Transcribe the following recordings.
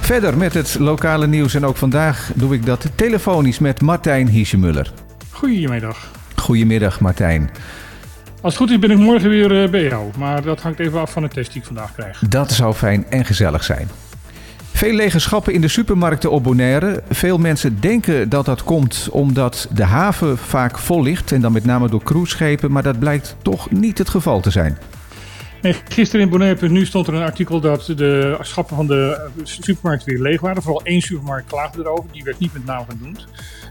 Verder met het lokale nieuws en ook vandaag doe ik dat telefonisch met Martijn Hiesemuller. Goedemiddag. Goedemiddag Martijn. Als het goed is ben ik morgen weer eh, bij jou, maar dat hangt even af van de test die ik vandaag krijg. Dat zou fijn en gezellig zijn. Veel lege schappen in de supermarkten op Bonaire. Veel mensen denken dat dat komt omdat de haven vaak vol ligt en dan met name door cruiseschepen, maar dat blijkt toch niet het geval te zijn. Gisteren in Bonaire.nu stond er een artikel dat de schappen van de supermarkt weer leeg waren. Vooral één supermarkt klaagde erover, die werd niet met naam genoemd.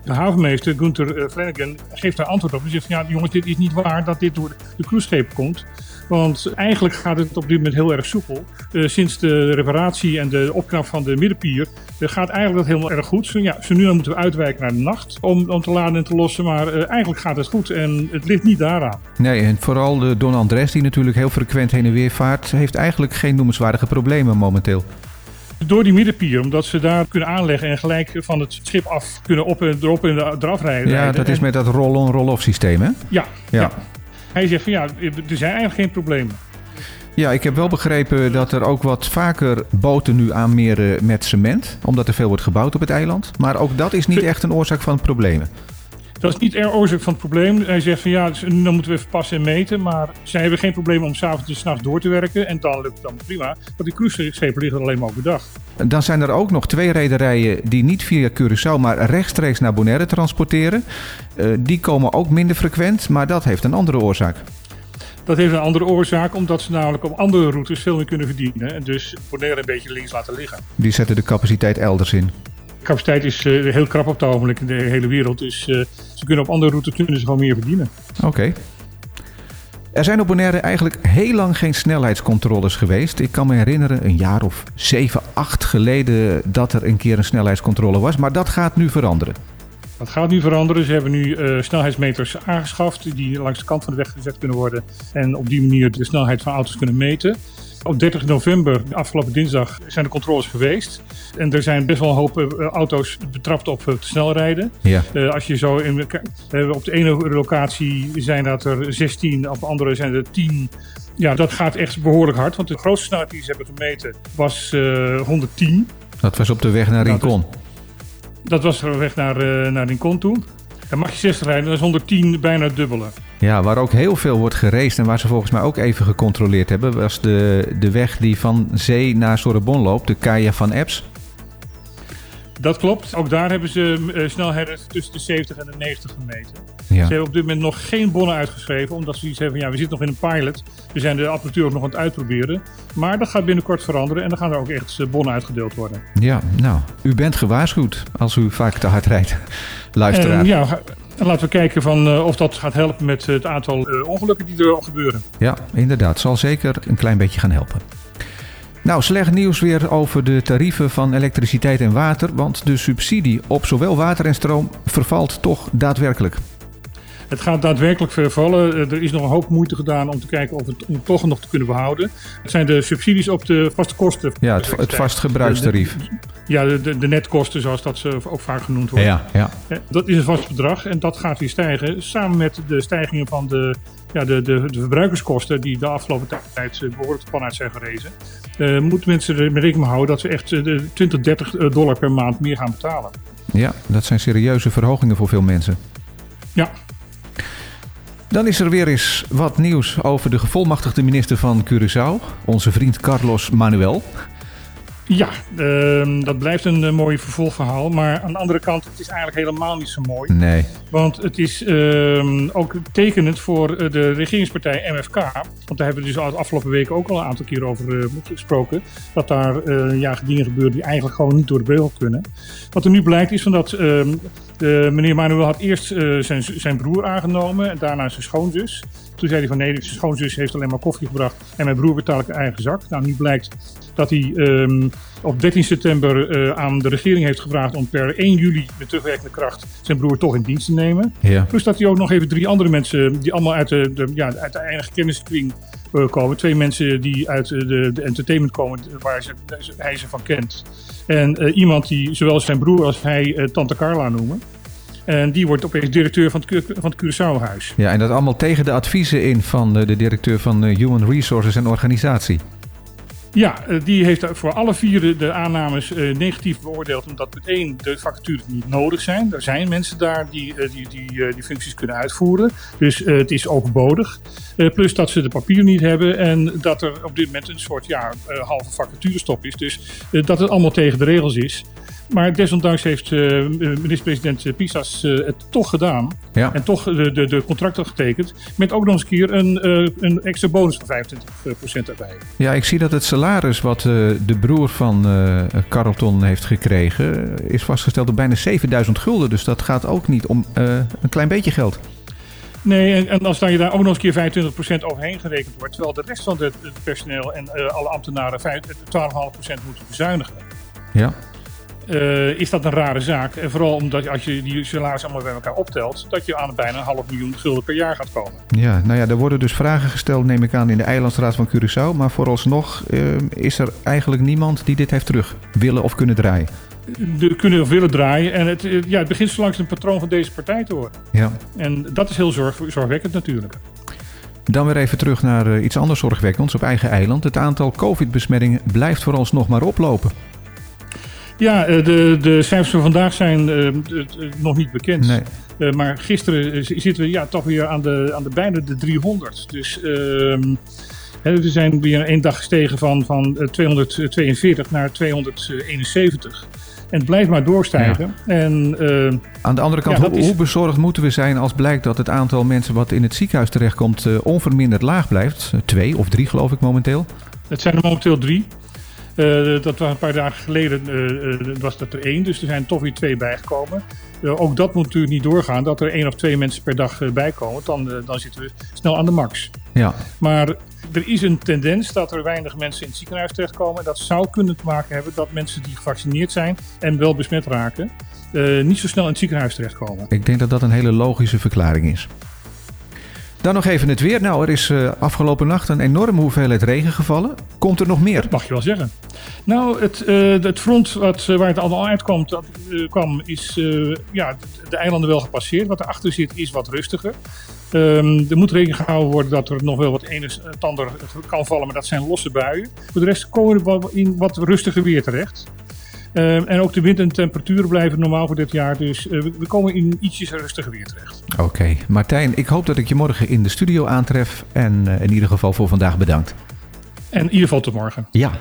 De havenmeester Gunther eh, Flanagan geeft daar antwoord op. Hij zegt ja jongens, dit is niet waar dat dit door de cruiseschepen komt. Want eigenlijk gaat het op dit moment heel erg soepel. Uh, sinds de reparatie en de opknap van de middenpier uh, gaat eigenlijk dat helemaal erg goed. Zo, ja, zo nu dan moeten we uitwijken naar de nacht om, om te laden en te lossen. Maar uh, eigenlijk gaat het goed en het ligt niet daaraan. Nee, en vooral de Don Andres die natuurlijk heel frequent heen en weer vaart... heeft eigenlijk geen noemenswaardige problemen momenteel. Door die middenpier, omdat ze daar kunnen aanleggen en gelijk van het schip af kunnen op en erop en eraf rijden. Ja, dat is met dat roll-on, roll-off systeem, hè? Ja, ja. ja. Hij zegt van ja, er zijn eigenlijk geen problemen. Ja, ik heb wel begrepen dat er ook wat vaker boten nu aanmeren met cement. Omdat er veel wordt gebouwd op het eiland. Maar ook dat is niet echt een oorzaak van problemen. Dat is niet de oorzaak van het probleem. Hij zegt van ja, dan moeten we even passen en meten. Maar zij hebben geen probleem om s'avonds en s'nachts door te werken. En dan lukt het dan prima. Want die cruiseschepen liggen alleen maar overdag. Dan zijn er ook nog twee rederijen die niet via Curaçao, maar rechtstreeks naar Bonaire transporteren. Uh, die komen ook minder frequent, maar dat heeft een andere oorzaak. Dat heeft een andere oorzaak, omdat ze namelijk op andere routes veel meer kunnen verdienen. En dus Bonaire een beetje links laten liggen. Die zetten de capaciteit elders in. Capaciteit is uh, heel krap op het ogenblik in de hele wereld. Dus uh, ze kunnen op andere routes kunnen ze gewoon meer verdienen. Oké. Okay. Er zijn op Bonaire eigenlijk heel lang geen snelheidscontroles geweest. Ik kan me herinneren, een jaar of 7, 8 geleden, dat er een keer een snelheidscontrole was. Maar dat gaat nu veranderen. Dat gaat nu veranderen. Ze hebben nu uh, snelheidsmeters aangeschaft die langs de kant van de weg gezet kunnen worden. En op die manier de snelheid van auto's kunnen meten. Op 30 november, afgelopen dinsdag, zijn de controles geweest. En er zijn best wel een hoop uh, auto's betrapt op uh, te snel rijden. Ja. Uh, als je zo in, op de ene locatie zijn dat er 16, op de andere zijn er 10. Ja, dat gaat echt behoorlijk hard. Want de grootste snelheid die ze hebben gemeten was 110. Dat was op de weg naar Rincon. Dat, dat was de weg naar, naar Rincon toe. Dan mag je 60 rijden, dat is 110 bijna het dubbele. Ja, waar ook heel veel wordt geraced en waar ze volgens mij ook even gecontroleerd hebben, was de, de weg die van Zee naar Sorbonne loopt, de Kaya van Eps. Dat klopt. Ook daar hebben ze uh, snelheden tussen de 70 en de 90 gemeten. Ja. Ze hebben op dit moment nog geen bonnen uitgeschreven, omdat ze iets hebben van ja, we zitten nog in een pilot. We zijn de apparatuur ook nog aan het uitproberen. Maar dat gaat binnenkort veranderen en dan gaan er ook echt bonnen uitgedeeld worden. Ja, nou, u bent gewaarschuwd als u vaak te hard rijdt, luisteraar. En, ja, en laten we kijken van, uh, of dat gaat helpen met het aantal uh, ongelukken die er al gebeuren. Ja, inderdaad. Zal zeker een klein beetje gaan helpen. Nou, slecht nieuws weer over de tarieven van elektriciteit en water, want de subsidie op zowel water en stroom vervalt toch daadwerkelijk. Het gaat daadwerkelijk vervallen. Er is nog een hoop moeite gedaan om te kijken of het, om het toch nog te kunnen behouden. Het zijn de subsidies op de vaste kosten. Ja, het, het vast gebruikstarief. Ja, de, de, de, netkosten, zoals dat ze ook vaak genoemd worden. Ja, ja. Dat is een vast bedrag en dat gaat weer stijgen. Samen met de stijgingen van de, ja, de, de, de verbruikerskosten, die de afgelopen tijd behoorlijk de pan uit zijn gerezen. Uh, moeten mensen er rekening mee houden dat ze echt uh, 20, 30 dollar per maand meer gaan betalen. Ja, dat zijn serieuze verhogingen voor veel mensen. Ja, dan is er weer eens wat nieuws over de gevolmachtigde minister van Curaçao, onze vriend Carlos Manuel. Ja, uh, dat blijft een uh, mooi vervolgverhaal. Maar aan de andere kant, het is eigenlijk helemaal niet zo mooi. Nee. Want het is uh, ook tekenend voor uh, de regeringspartij MFK. Want daar hebben we dus de afgelopen weken ook al een aantal keer over gesproken. Dat daar ja, dingen gebeuren die eigenlijk gewoon niet door de beugel kunnen. Wat er nu blijkt is van dat ehm, meneer Manuel had eerst zijn, zijn broer aangenomen en daarna zijn schoonzus. Toen zei hij van nee, zijn schoonzus heeft alleen maar koffie gebracht en mijn broer betaal ik een eigen zak. Nou, nu blijkt dat hij um, op 13 september uh, aan de regering heeft gevraagd om per 1 juli met terugwerkende kracht zijn broer toch in dienst te nemen. Ja. Plus dat hij ook nog even drie andere mensen, die allemaal uit de, de ja, uit de eigen kenniskring uh, komen. Twee mensen die uit de, de entertainment komen, waar ze, hij ze van kent. En uh, iemand die zowel zijn broer als hij Tante Carla noemen. En die wordt opeens directeur van het, van het Curaçao-huis. Ja, en dat allemaal tegen de adviezen in van de, de directeur van Human Resources en Organisatie. Ja, eh, die heeft voor alle vier de aannames negatief beoordeeld. Omdat meteen de vacatures niet nodig zijn. Er zijn mensen daar die die, die, die functies kunnen uitvoeren. Dus het is overbodig. plus dat ze de papier niet hebben. En dat er op dit moment een soort ja, halve vacaturestop is. Dus dat het allemaal tegen de regels is. Maar desondanks heeft uh, minister-president Pisas uh, het toch gedaan. Ja. En toch de, de, de, contracten getekend. Met ook nog eens een keer een, uh, een extra bonus van 25% erbij. Ja, ik zie dat het salaris wat de broer van Carlton heeft gekregen... is vastgesteld op bijna 7000 gulden. Dus dat gaat ook niet om een klein beetje geld. Nee, en, en als dan je daar ook nog eens een keer 25% overheen gerekend wordt... terwijl de rest van het personeel en alle ambtenaren 12,5% moeten bezuinigen... Ja. Uh, is dat een rare zaak. En vooral omdat als je die salaris allemaal bij elkaar optelt, dat je aan bijna een half miljoen gulden per jaar gaat komen. Ja, nou ja, er worden dus vragen gesteld, neem ik aan, in de Eilandsraad van Curaçao. Maar vooralsnog uh, is er eigenlijk niemand die dit heeft terug willen of kunnen draaien. De, kunnen of willen draaien. En het, ja, het begint zo langs een patroon van deze partij te worden. Ja. En dat is heel zorg, zorgwekkend natuurlijk. Dan weer even terug naar iets anders zorgwekkends op eigen eiland. Het aantal covid-besmettingen blijft vooralsnog maar oplopen. Ja, eh, de, de cijfers van vandaag zijn uh, nog niet bekend. Nee. Uh, maar gisteren zitten we ja, toch weer aan de, aan de bijna de 300. Dus uh, we zijn weer één dag gestegen van, van 242 naar 271. En het blijft maar doorstijgen. Ja. En, Aan de andere kant, ja, hoe, is... hoe, bezorgd moeten we zijn als blijkt dat het aantal mensen wat in het ziekenhuis terechtkomt onverminderd laag blijft? Twee of drie geloof ik momenteel. Het zijn er momenteel drie. Uh, dat was een paar dagen geleden uh, was dat er één, dus er zijn toch weer twee bijgekomen. ook dat moet natuurlijk niet doorgaan, dat er één of twee mensen per dag bijkomen. Dan, dan zitten we snel aan de max. Ja. Maar er is een tendens dat er weinig mensen in het ziekenhuis terechtkomen. Dat zou kunnen te maken hebben dat mensen die gevaccineerd zijn en wel besmet raken, niet zo snel in het ziekenhuis terechtkomen. Ik denk dat dat een hele logische verklaring is. Dan nog even het weer. Nou, er is uh, afgelopen nacht een enorme hoeveelheid regen gevallen. Komt er nog meer? Dat mag je wel zeggen. Nou, het, het front wat, uh, waar het allemaal uitkomt, dat, kwam, is ja, de, de, eilanden wel gepasseerd. Wat erachter zit is wat rustiger. Um, er moet rekening gehouden worden dat er nog wel wat een en ander kan vallen, maar dat zijn losse buien. Voor de rest komen we in wat rustiger weer terecht. Uh, en ook de wind en temperaturen blijven normaal voor dit jaar. Dus uh, we komen in ietsjes rustiger weer terecht. Oké, okay. Martijn, ik hoop dat ik je morgen in de studio aantref. En uh, in ieder geval voor vandaag bedankt. En in ieder geval tot morgen. Ja.